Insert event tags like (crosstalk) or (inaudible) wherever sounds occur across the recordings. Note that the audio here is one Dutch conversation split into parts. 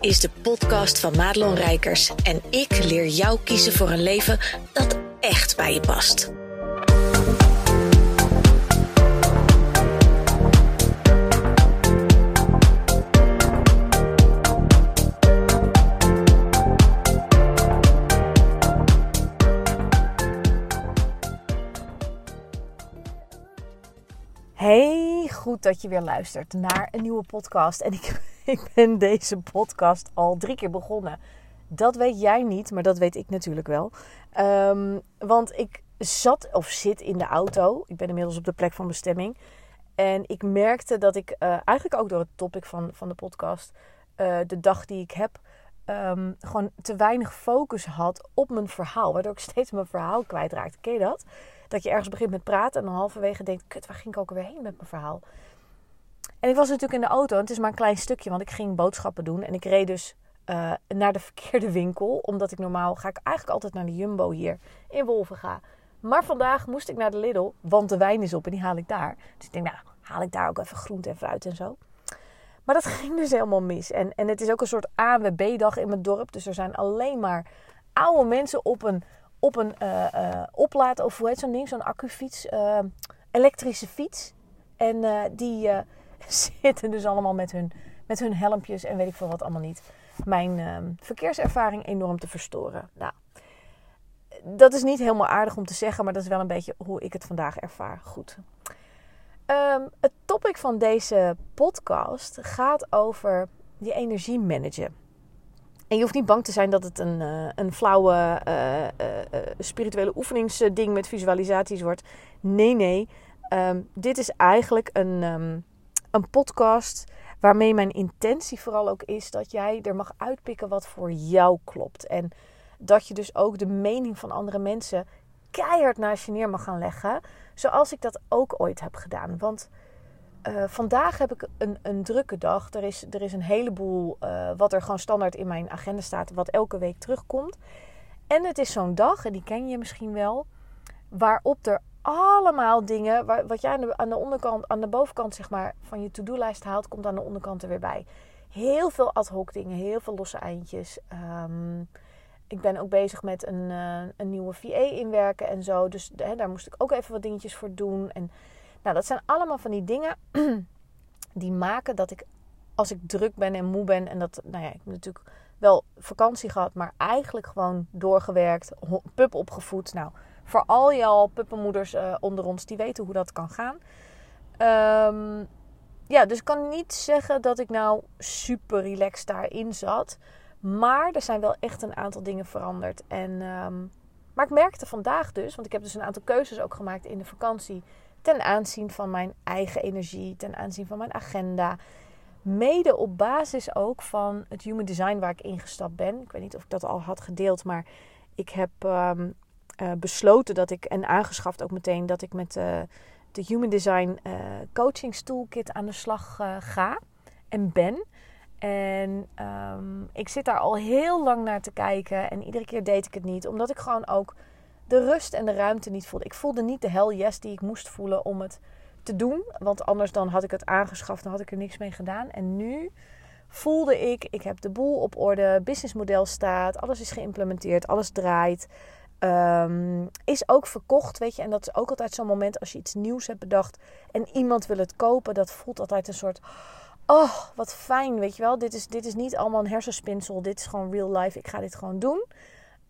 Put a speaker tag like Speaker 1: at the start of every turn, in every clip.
Speaker 1: is de podcast van Madelon Rijkers en ik leer jou kiezen voor een leven dat echt bij je past.
Speaker 2: Hey, goed dat je weer luistert naar een nieuwe podcast. En ik, (laughs) ik ben deze podcast al drie keer begonnen. Dat weet jij niet, maar dat weet ik natuurlijk wel. Ehm, want ik zat of zit in de auto. Ik ben inmiddels op de plek van bestemming. En ik merkte dat ik uh, eigenlijk ook door het topic van, van de podcast, uh, de dag die ik heb, um, gewoon te weinig focus had op mijn verhaal. Waardoor ik steeds mijn verhaal kwijtraakte. Ken je dat? Dat je ergens begint met praten en dan halverwege denkt: kut, waar ging ik ook weer heen met mijn verhaal? En ik was natuurlijk in de auto en het is maar een klein stukje, want ik ging boodschappen doen. En ik reed dus uh, naar de (laughs) verkeerde winkel, omdat ik normaal ga ik eigenlijk altijd naar de Jumbo hier in Wolvenga. Maar vandaag moest ik naar de Lidl, want de wijn is op en die haal ik daar. Dus ik denk, nou, haal ik daar ook even groente en fruit en zo. Maar dat (laughs) ging dus helemaal mis. En, en het is ook een soort AWB-dag in mijn dorp. Dus er zijn alleen maar oude mensen op een op een uh, oplaad, of hoe heet zo'n ding, zo'n accufiets, elektrische fiets. En die (laughs) zitten dus allemaal met hun, met hun helmpjes en weet ik veel wat allemaal niet. Mijn verkeerservaring enorm te verstoren. Nou, dat is niet helemaal aardig om te zeggen, maar dat is wel een beetje hoe ik het vandaag ervaar. Goed. Um, het topic van deze podcast gaat over je energie managen. En je hoeft niet bang te zijn dat het een, uh, een flauwe uh, uh, spirituele oefeningsding met visualisaties wordt. Nee, nee. Um, dit is eigenlijk een, een podcast waarmee mijn intentie vooral ook is dat jij er mag uitpikken wat voor jou klopt. En dat je dus ook de mening van andere mensen keihard naast je neer mag gaan leggen. Zoals ik dat ook ooit heb gedaan. Want uh, vandaag heb ik een, een, drukke dag. Er is, er is een heleboel uh, wat er gewoon standaard in mijn agenda staat, wat elke week terugkomt. En het is zo'n dag, en die ken je misschien wel, waarop er allemaal dingen, waar, wat jij aan de, aan de onderkant, aan de bovenkant zeg maar, van je to-do-lijst haalt, komt aan de onderkant er weer bij. Heel veel ad hoc dingen, heel veel losse eindjes. Um, ik ben ook bezig met een, uh, een nieuwe VA inwerken en zo. Dus hè, daar moest ik ook even wat dingetjes voor doen. En nou, dat zijn allemaal van die dingen (clears throat) die maken dat ik, als ik druk ben en moe ben, en dat, nou ja, ik heb natuurlijk wel vakantie gehad, maar eigenlijk gewoon doorgewerkt, pup opgevoed. Nou, voor al jouw puppenmoeders uh, onder ons, die weten hoe dat kan gaan. Um, ja, dus ik kan niet zeggen dat ik nou super relaxed daarin zat. Maar er zijn wel echt een aantal dingen veranderd. En, um, maar ik merkte vandaag dus, want ik heb dus een aantal keuzes ook gemaakt in de vakantie ten aanzien van mijn eigen energie, ten aanzien van mijn agenda. Mede op basis ook van het human design waar ik ingestapt ben. Ik weet niet of ik dat al had gedeeld, maar ik heb um, uh, besloten dat ik, en aangeschaft ook meteen, dat ik met uh, de human design uh, coaching toolkit aan de slag ga en ben. En um, ik zit daar al heel lang naar te kijken en iedere keer deed ik het niet, omdat ik gewoon ook de rust en de ruimte niet voelde. Ik voelde niet de hell yes die ik moest voelen om het te doen. Want anders dan had ik het aangeschaft en had ik er niks mee gedaan. En nu voelde ik, ik heb de boel op orde, businessmodel staat, alles is geïmplementeerd, alles draait. Um, is ook verkocht, weet je. En dat is ook altijd zo'n moment als je iets nieuws hebt bedacht en iemand wil het kopen. Dat voelt altijd een soort, oh, wat fijn, weet je wel. Dit is, dit is niet allemaal een hersenspinsel, dit is gewoon real life. Ik ga dit gewoon doen.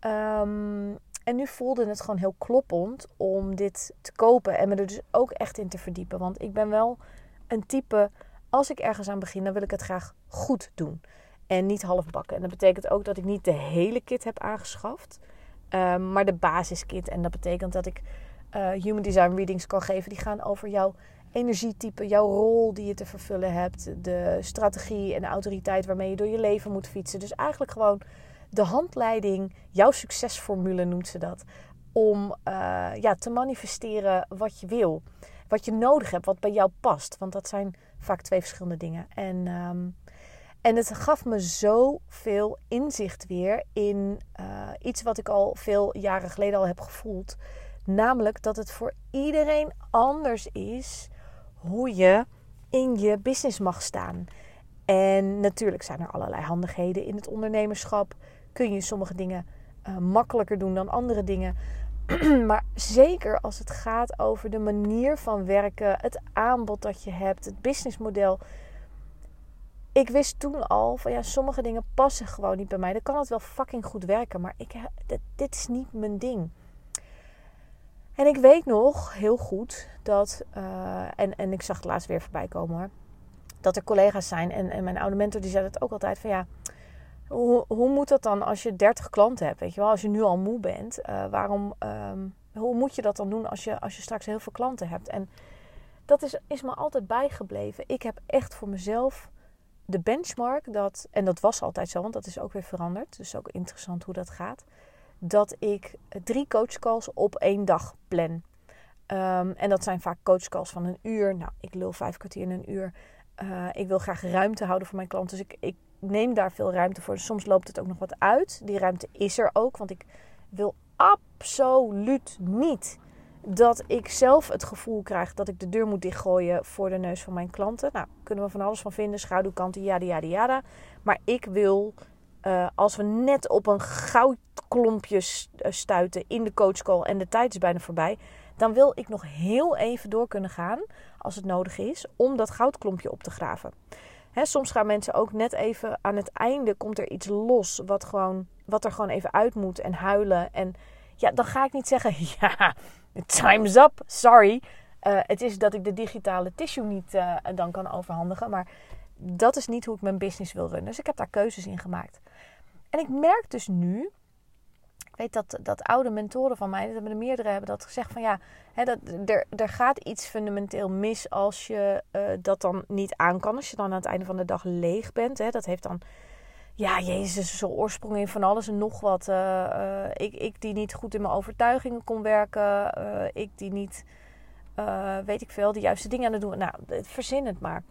Speaker 2: Um, en nu voelde het gewoon heel kloppend om dit te kopen en me er dus ook echt in te verdiepen. Want ik ben wel een type, als ik ergens aan begin, dan wil ik het graag goed doen. En niet half bakken. En dat betekent ook dat ik niet de hele kit heb aangeschaft, um, maar de basiskit. En dat betekent dat ik uh, human design readings kan geven. Die gaan over jouw energietype, jouw rol die je te vervullen hebt, de strategie en de autoriteit waarmee je door je leven moet fietsen. Dus eigenlijk gewoon de handleiding, jouw succesformule noemt ze dat, om uh, ja, te manifesteren wat je wil. Wat je nodig hebt, wat bij jou past. Want dat zijn vaak twee verschillende dingen. En, um, en het gaf me zoveel inzicht weer in uh, iets wat ik al veel jaren geleden al heb gevoeld. Namelijk dat het voor iedereen anders is hoe je in je business mag staan. En natuurlijk zijn er allerlei handigheden in het ondernemerschap. Kun je sommige dingen uh, makkelijker doen dan andere dingen. (clears throat) maar zeker als het gaat over de manier van werken, het aanbod dat je hebt, het businessmodel. Ik wist toen al van ja, sommige dingen passen gewoon niet bij mij. Dan kan het wel fucking goed werken, maar ik, dit, is niet mijn ding. En ik weet nog heel goed dat, uh, en, en ik zag het laatst weer voorbij komen hoor, dat er collega's zijn en, en mijn oude mentor die zei het ook altijd van ja, hoe, hoe moet dat dan als je 30 klanten hebt? Weet je wel, als je nu al moe bent, uh, waarom, um, hoe moet je dat dan doen als je, als je straks heel veel klanten hebt? En dat is, is me altijd bijgebleven. Ik heb echt voor mezelf de benchmark dat, en dat was altijd zo, want dat is ook weer veranderd. Dus ook interessant hoe dat gaat. Dat ik drie coachcalls op één dag plan. Um, en dat zijn vaak coachcalls van een uur. Nou, ik lul vijf kwartier in een uur. Uh, ik wil graag ruimte houden voor mijn klanten. Dus ik, ik neem daar veel ruimte voor. Soms loopt het ook nog wat uit. Die ruimte is er ook. Want ik wil absoluut niet dat ik zelf het gevoel krijg dat ik de deur moet dichtgooien voor de neus van mijn klanten. Nou, kunnen we van alles van vinden. Schaduwkanten, yada, yada, yada. Maar ik wil, uh, als we net op een goudklompje stuiten in de coachcall en de tijd is bijna voorbij, dan wil ik nog heel even door kunnen gaan, als het nodig is, om dat goudklompje op te graven soms gaan mensen ook net even aan het einde komt er iets los wat, gewoon, wat er gewoon even uit moet en huilen. En ja, dan ga ik niet zeggen, (laughs) ja, time's up, sorry. Uh, het is dat ik de digitale tissue niet uh, dan kan overhandigen. Maar dat is niet hoe ik mijn business wil runnen. Dus ik heb daar keuzes in gemaakt. En ik merk dus nu weet dat, dat oude mentoren van mij, dat hebben er meerdere, hebben dat gezegd van ja, hè, dat, er, er gaat iets fundamenteel mis als je uh, dat dan niet aan kan. Als je dan aan het einde van de dag leeg bent. Hè, dat heeft dan, ja, Jezus, zo'n oorsprong in van alles en nog wat. Uh, uh, ik, ik die niet goed in mijn overtuigingen kon werken. ik die niet, weet ik veel, de juiste dingen aan het doen. Nou, verzin het maar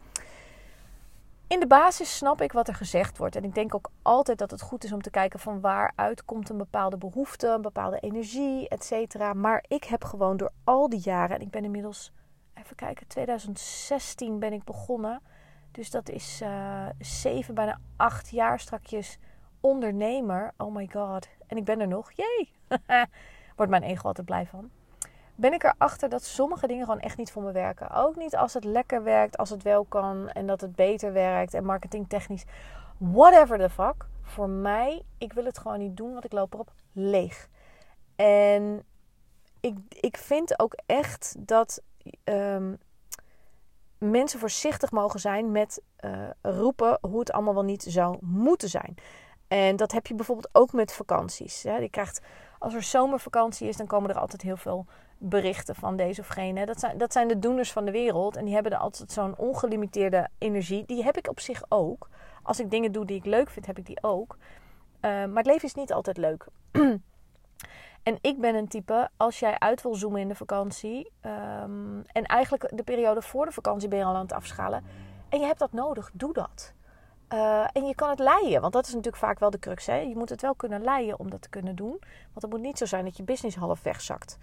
Speaker 2: in de basis snap ik wat er gezegd wordt. En ik denk ook altijd dat het goed is om te kijken van waaruit komt een bepaalde behoefte, een bepaalde energie, et cetera. Maar ik heb gewoon door al die jaren, en ik ben inmiddels, even kijken, 2016 ben ik begonnen. Dus dat is uh, zeven, bijna acht jaar strakjes ondernemer. Oh my god. En ik ben er nog. Jee. (laughs) Wordt mijn ego altijd blij van ben ik erachter dat sommige dingen gewoon echt niet voor me werken. Ook niet als het lekker werkt, als het wel kan en dat het beter werkt en marketingtechnisch. Whatever the fuck. Voor mij, ik wil het gewoon niet doen, want ik loop erop leeg. En ik, ik vind ook echt dat um, mensen voorzichtig mogen zijn met uh, roepen hoe het allemaal wel niet zou moeten zijn. En dat heb je bijvoorbeeld ook met vakanties. Hè. Krijgt, als er zomervakantie is, dan komen er altijd heel veel berichten van deze of gene. Dat zijn, dat zijn de doeners van de wereld. En die hebben er altijd zo'n ongelimiteerde energie. Die heb ik op zich ook. Als ik dingen doe die ik leuk vind, heb ik die ook. Uh, maar het leven is niet altijd leuk. (clears throat) en ik ben een type, als jij uit wil zoomen in de vakantie. Um, en eigenlijk de periode voor de vakantie ben je al aan het afschalen. En je hebt dat nodig, doe dat. Uh, en je kan het leiden, want dat is natuurlijk vaak wel de crux. Hè? Je moet het wel kunnen leiden om dat te kunnen doen. Want het moet niet zo zijn dat je business half wegzakt.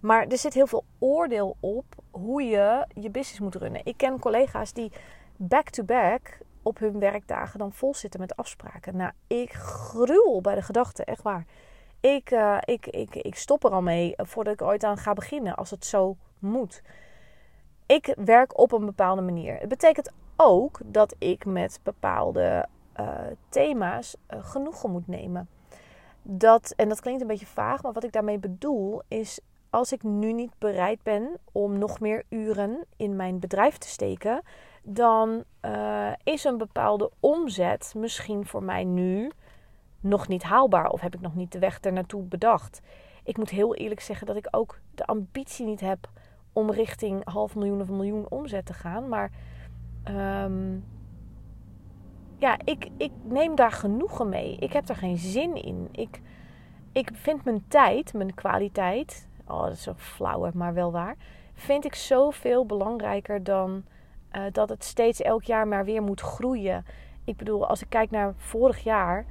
Speaker 2: Maar er zit heel veel oordeel op hoe je je business moet runnen. Ik ken collega's die back-to-back op hun werkdagen dan vol zitten met afspraken. Nou, ik gruwel bij de gedachte, echt waar. Ik, uh, ik, ik, ik stop er al mee voordat ik ooit aan ga beginnen, als het zo moet. Ik werk op een bepaalde manier. Het betekent ook dat ik met bepaalde uh, thema's genoegen moet nemen. Dat, en dat klinkt een beetje vaag, maar wat ik daarmee bedoel is als ik nu niet bereid ben om nog meer uren in mijn bedrijf te steken, dan is een bepaalde omzet misschien voor mij nu nog niet haalbaar of heb ik nog niet de weg er naartoe bedacht. Ik moet heel eerlijk zeggen dat ik ook de ambitie niet heb om richting half miljoen of miljoen omzet te gaan. Maar um, ja, ik, ik neem daar genoegen mee. Ik heb er geen zin in. Ik, ik vind mijn tijd, mijn kwaliteit, oh, dat is zo flauw, maar wel waar. Vind ik zoveel belangrijker dan uh, dat het steeds elk jaar maar weer moet groeien. Ik bedoel, als ik kijk naar vorig jaar.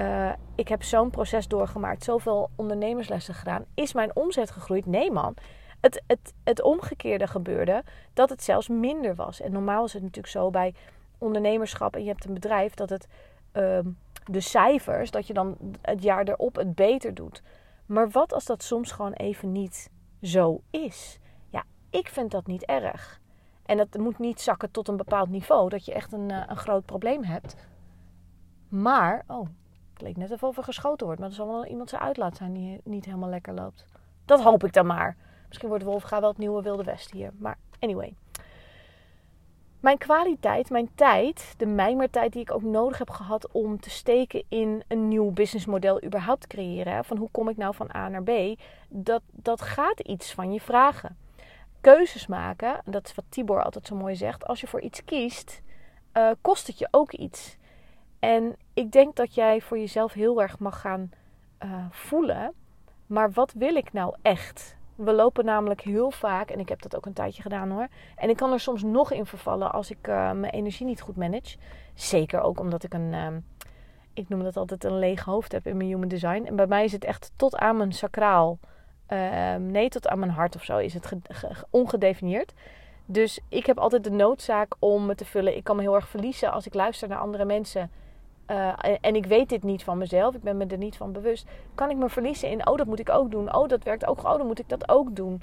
Speaker 2: Uh, ik heb zo'n proces doorgemaakt, zoveel ondernemerslessen gedaan. Is mijn omzet gegroeid? Nee, man. Het, het, het omgekeerde gebeurde dat het zelfs minder was. En normaal is het natuurlijk zo bij ondernemerschap en je hebt een bedrijf, dat het ehm, de cijfers, dat je dan het jaar erop het beter doet. Maar wat als dat soms gewoon even niet zo is? Ja, ik vind dat niet erg. En het moet niet zakken tot een bepaald niveau, dat je echt een, eh, een groot probleem hebt. Maar, oh, leek net even of er geschoten wordt. Maar er zal wel iemand zijn uitlaat zijn die niet helemaal lekker loopt. Dat hoop ik dan maar. Misschien wordt Wolfga wel het nieuwe Wilde West hier. Maar anyway. Mijn kwaliteit, mijn tijd, de mijmertijd die ik ook nodig heb gehad om te steken in een nieuw businessmodel überhaupt creëren. Van hoe kom ik nou van A naar B? Dat, dat gaat iets van je vragen. Keuzes maken, dat is wat Tibor altijd zo mooi zegt. Als je voor iets kiest, uh, kost het je ook iets. En ik denk dat jij voor jezelf heel erg mag gaan uh, voelen. Maar wat wil ik nou echt? We lopen namelijk heel vaak, en ik heb dat ook een tijdje gedaan hoor. En ik kan er soms nog in vervallen als ik uh, mijn energie niet goed manage. Zeker ook omdat ik een, uh, ik noem dat altijd een leeg hoofd heb in mijn human design. En bij mij is het echt tot aan mijn sacraal. Ehm, nee, tot aan mijn hart of zo is het ongedefinieerd. Dus ik heb altijd de noodzaak om me te vullen. Ik kan me heel erg verliezen als ik luister naar andere mensen uh, en ik weet dit niet van mezelf, ik ben me er niet van bewust, kan ik me verliezen in, oh dat moet ik ook doen, oh dat werkt ook, oh dan moet ik dat ook doen.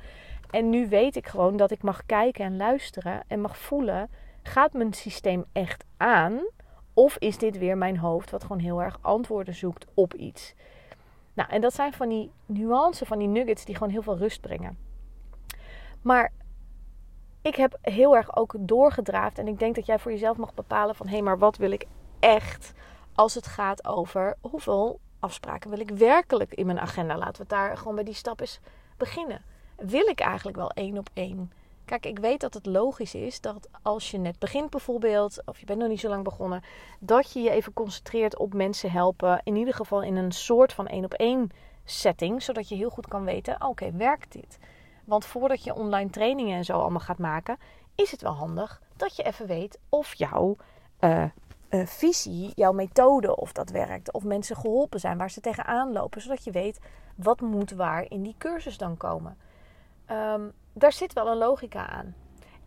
Speaker 2: En nu weet ik gewoon dat ik mag kijken en luisteren en mag voelen, gaat mijn systeem echt aan? Of is dit weer mijn hoofd wat gewoon heel erg antwoorden zoekt op iets? Nou, en dat zijn van die nuances, van die nuggets die gewoon heel veel rust brengen. Maar ik heb heel erg ook doorgedraafd en ik denk dat jij voor jezelf mag bepalen van hé, hey, maar wat wil ik echt? Als het gaat over hoeveel afspraken wil ik werkelijk in mijn agenda. Laten we daar gewoon bij die stap eens beginnen. Wil ik eigenlijk wel één op één? Kijk, ik weet dat het logisch is dat als je net begint bijvoorbeeld, of je bent nog niet zo lang begonnen, dat je je even concentreert op mensen helpen. In ieder geval in een soort van één op één setting, zodat je heel goed kan weten, oké, werkt dit? Want voordat je online trainingen en zo allemaal gaat maken, is het wel handig dat je even weet of jouw uh, uh, visie, jouw methode, of dat werkt. Of mensen geholpen zijn waar ze tegenaan lopen. Zodat je weet wat moet waar in die cursus dan komen. Um, daar zit wel een logica aan.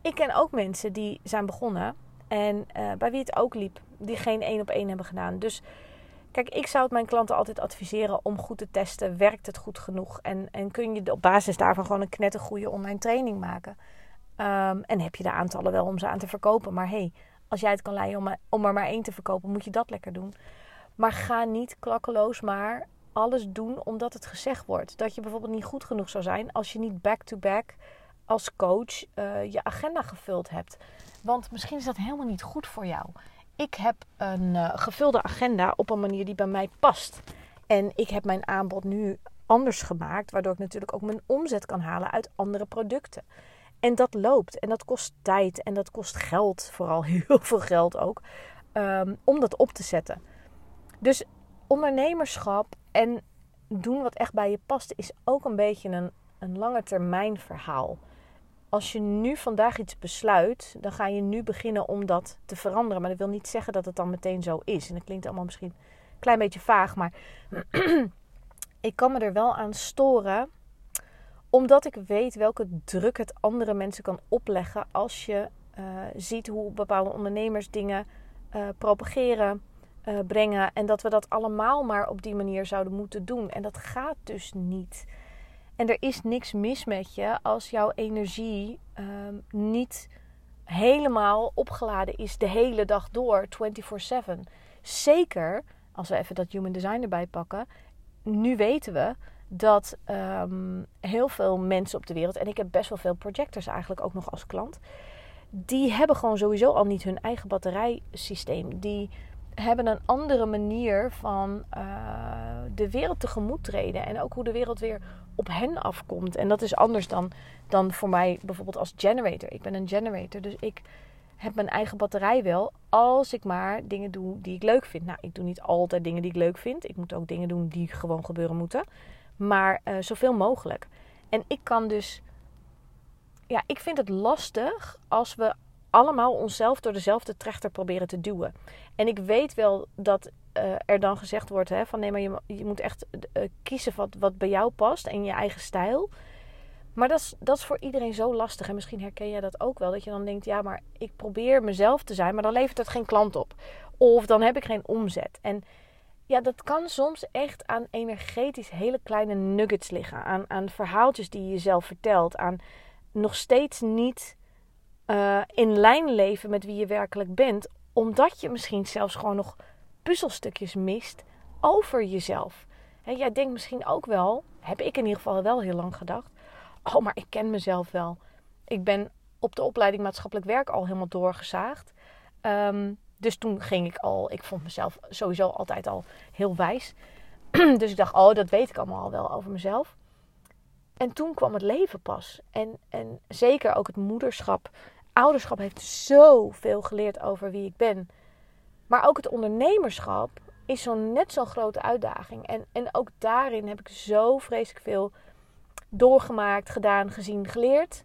Speaker 2: Ik ken ook mensen die zijn begonnen en uh, bij wie het ook liep, die geen één op één hebben gedaan. Dus kijk, ik zou het mijn klanten altijd adviseren om goed te testen. Werkt het goed genoeg? En, en kun je op basis daarvan gewoon een knettergoede online training maken? Um, en heb je de aantallen wel om ze aan te verkopen. Maar hey, als jij het kan leiden om, om er maar één te verkopen, moet je dat lekker doen. Maar ga niet klakkeloos maar alles doen omdat het gezegd wordt. Dat je bijvoorbeeld niet goed genoeg zou zijn als je niet back-to-back als coach uh, je agenda gevuld hebt. Want misschien is dat helemaal niet goed voor jou. Ik heb een uh, gevulde agenda op een manier die bij mij past. En ik heb mijn aanbod nu anders gemaakt, waardoor ik natuurlijk ook mijn omzet kan halen uit andere producten. En dat loopt en dat kost tijd en dat kost geld, vooral (laughs) heel veel geld ook, um, om dat op te zetten. Dus ondernemerschap en doen wat echt bij je past is ook een beetje een, een lange termijn verhaal. Als je nu vandaag iets besluit, dan ga je nu beginnen om dat te veranderen. Maar dat wil niet zeggen dat het dan meteen zo is. En dat klinkt allemaal misschien een klein beetje vaag, maar (clears throat) ik kan me er wel aan storen omdat ik weet welke druk het andere mensen kan opleggen als je uh, ziet hoe bepaalde ondernemers dingen uh, propageren, uh, brengen. En dat we dat allemaal maar op die manier zouden moeten doen. En dat gaat dus niet. En er is niks mis met je als jouw energie ehm, niet helemaal opgeladen is de hele dag door, 24/7. Zeker als we even dat human design erbij pakken. Nu weten we dat um, heel veel mensen op de wereld, en ik heb best wel veel projectors eigenlijk ook nog als klant, die hebben gewoon sowieso al niet hun eigen batterijsysteem. Die hebben een andere manier van uh, de wereld tegemoet treden en ook hoe de wereld weer op hen afkomt. En dat is anders dan, dan voor mij bijvoorbeeld als generator. Ik ben een generator, dus ik heb mijn eigen batterij wel als ik maar dingen doe die ik leuk vind. Nou, ik doe niet altijd dingen die ik leuk vind. Ik moet ook dingen doen die gewoon gebeuren moeten maar uh, zoveel mogelijk. En ik kan dus, ja, ik vind het lastig als we allemaal onszelf door dezelfde trechter proberen te duwen. En ik weet wel dat uh, er dan gezegd wordt: hè, van nee, maar je, je moet echt uh, kiezen wat, wat bij jou past en je eigen stijl. Maar dat is, dat is voor iedereen zo lastig. En misschien herken jij dat ook wel. Dat je dan denkt, ja, maar ik probeer mezelf te zijn, maar dan levert het geen klant op. Of dan heb ik geen omzet. En ja, dat kan soms echt aan energetisch hele kleine nuggets liggen. Aan, aan verhaaltjes die je jezelf vertelt. Aan nog steeds niet uh, in lijn leven met wie je werkelijk bent. Omdat je misschien zelfs gewoon nog puzzelstukjes mist over jezelf. He, jij denkt misschien ook wel, heb ik in ieder geval wel heel lang gedacht. Oh, maar ik ken mezelf wel. Ik ben op de opleiding maatschappelijk werk al helemaal doorgezaagd. Um, dus toen ging ik al, ik vond mezelf sowieso altijd al heel wijs. (clears throat) dus ik dacht, oh, dat weet ik allemaal al wel over mezelf. En toen kwam het leven pas. En, en zeker ook het moederschap. Ouderschap heeft zoveel geleerd over wie ik ben. Maar ook het ondernemerschap is zo net zo'n grote uitdaging. En, en ook daarin heb ik zo vreselijk veel doorgemaakt, gedaan, gezien, geleerd.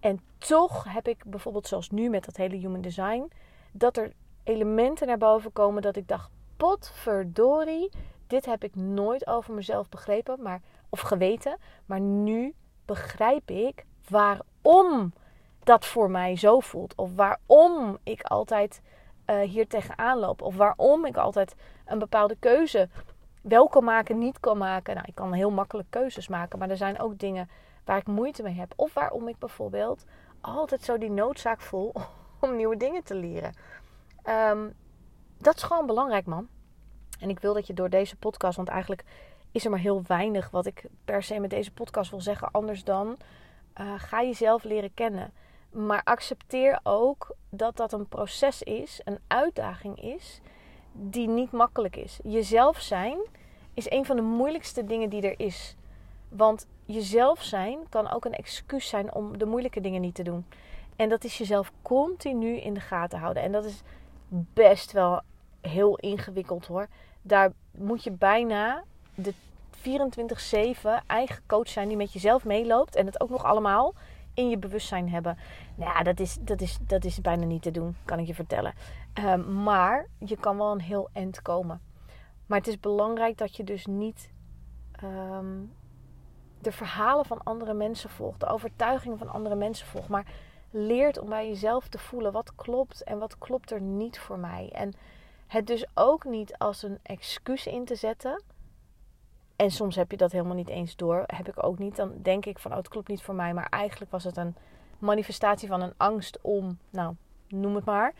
Speaker 2: En toch heb ik bijvoorbeeld zoals nu met dat hele human design, dat er elementen naar boven komen dat ik dacht: potverdorie, dit heb ik nooit over mezelf begrepen, maar, of geweten. Maar nu begrijp ik waarom dat voor mij zo voelt. Of waarom ik altijd uh, hier tegenaan loop. Of waarom ik altijd een bepaalde keuze wel kan maken, niet kan maken. Nou, ik kan heel makkelijk keuzes maken, maar er zijn ook dingen waar ik moeite mee heb. Of waarom ik bijvoorbeeld altijd zo die noodzaak voel (laughs) om nieuwe dingen te leren. Ehm, dat is gewoon belangrijk, man. En ik wil dat je door deze podcast, want eigenlijk is er maar heel weinig wat ik per se met deze podcast wil zeggen, anders dan uh, ga jezelf leren kennen. Maar accepteer ook dat dat een proces is, een uitdaging is, die niet makkelijk is. Jezelf zijn is een van de moeilijkste dingen die er is. Want jezelf zijn kan ook een excuus zijn om de moeilijke dingen niet te doen. En dat is jezelf continu in de gaten houden. En dat is best wel heel ingewikkeld hoor. Daar moet je bijna de 24-7 eigen coach zijn die met jezelf meeloopt. En het ook nog allemaal in je bewustzijn hebben. Nou ja, dat is, dat is, dat is bijna niet te doen, kan ik je vertellen. Ehm, maar je kan wel een heel eind komen. Maar het is belangrijk dat je dus niet ehm, de verhalen van andere mensen volgt, de overtuigingen van andere mensen volgt, maar leert om bij jezelf te voelen wat klopt en wat klopt er niet voor mij. En het dus ook niet als een excuus in te zetten. En soms heb je dat helemaal niet eens door. Heb ik ook niet. Dan denk ik van, oh, het klopt niet voor mij. Maar eigenlijk was het een manifestatie van een angst om, nou, noem het maar.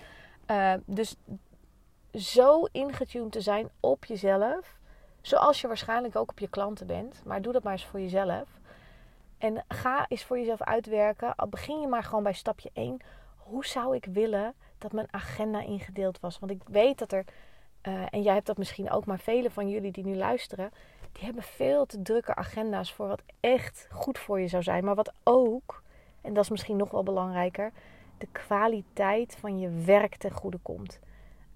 Speaker 2: Uh, dus zo ingetuned te zijn op jezelf. Zoals je waarschijnlijk ook op je klanten bent. Maar doe dat maar eens voor jezelf. En ga eens voor jezelf uitwerken. Al begin je maar gewoon bij stapje 1. Hoe zou ik willen dat mijn agenda ingedeeld was? Want ik weet dat er, uh, en jij hebt dat misschien ook, maar velen van jullie die nu luisteren, die hebben veel te drukke agenda's voor wat echt goed voor je zou zijn. Maar wat ook, en dat is misschien nog wel belangrijker, de kwaliteit van je werk ten goede komt.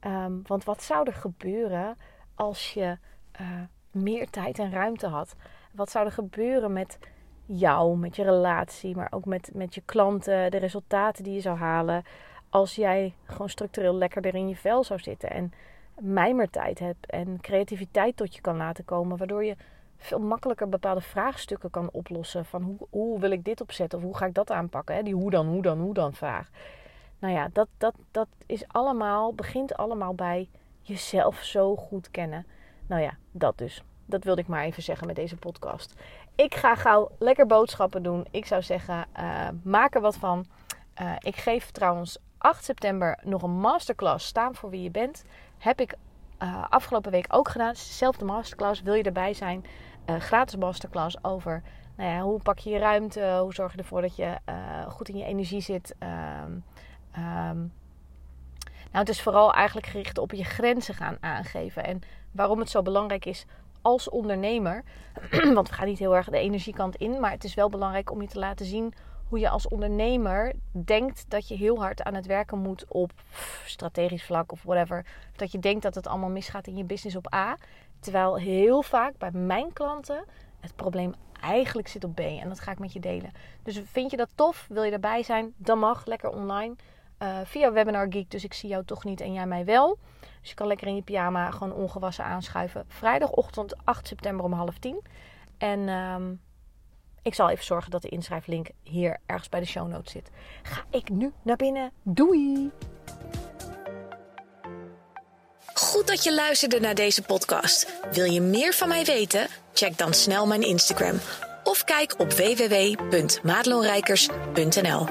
Speaker 2: Um, want wat zou er gebeuren als je uh, meer tijd en ruimte had? Wat zou er gebeuren met jou, met je relatie, maar ook met, met je klanten, de resultaten die je zou halen. Als jij gewoon structureel lekkerder in je vel zou zitten en mijmertijd hebt en creativiteit tot je kan laten komen, waardoor je veel makkelijker bepaalde vraagstukken kan oplossen. Van hoe, wil ik dit opzetten of hoe ga ik dat aanpakken? Hè? Die hoe dan, hoe dan, hoe dan vraag. Nou ja, dat, dat, dat is allemaal, begint allemaal bij jezelf zo goed kennen. Nou ja, dat dus. Dat wilde ik maar even zeggen met deze podcast. Ik ga gauw lekker boodschappen doen. Ik zou zeggen, uh, maak er wat van. Uh, ik geef trouwens 8 september nog een masterclass staan voor wie je bent. Heb ik uh, afgelopen week ook gedaan. Zelfde masterclass. Wil je erbij zijn? gratis masterclass over nou ja, hoe pak je je ruimte? Hoe zorg je ervoor dat je goed in je energie zit? Um, um, nou, het is vooral eigenlijk gericht op je grenzen gaan aangeven. En waarom het zo belangrijk is als ondernemer, (clears throat) want we gaan niet heel erg de energiekant in, maar het is wel belangrijk om je te laten zien hoe je als ondernemer denkt dat je heel hard aan het werken moet op strategisch vlak of whatever. Dat je denkt dat het allemaal misgaat in je business op A. Terwijl heel vaak bij mijn klanten het probleem eigenlijk zit op B. En dat ga ik met je delen. Dus vind je dat tof? Wil je erbij zijn? Dan mag. Lekker online. Uh, via Webinar Geek. Dus ik zie jou toch niet en jij mij wel. Dus je kan lekker in je pyjama gewoon ongewassen aanschuiven. Vrijdagochtend 8 september om half tien. En um, Ik zal even zorgen dat de inschrijflink hier ergens bij de show notes zit. Ga ik nu naar binnen. Doei!
Speaker 1: Goed dat je luisterde naar deze podcast. Wil je meer van mij weten? Check dan snel mijn Instagram of kijk op www.madelonrijkers.nl.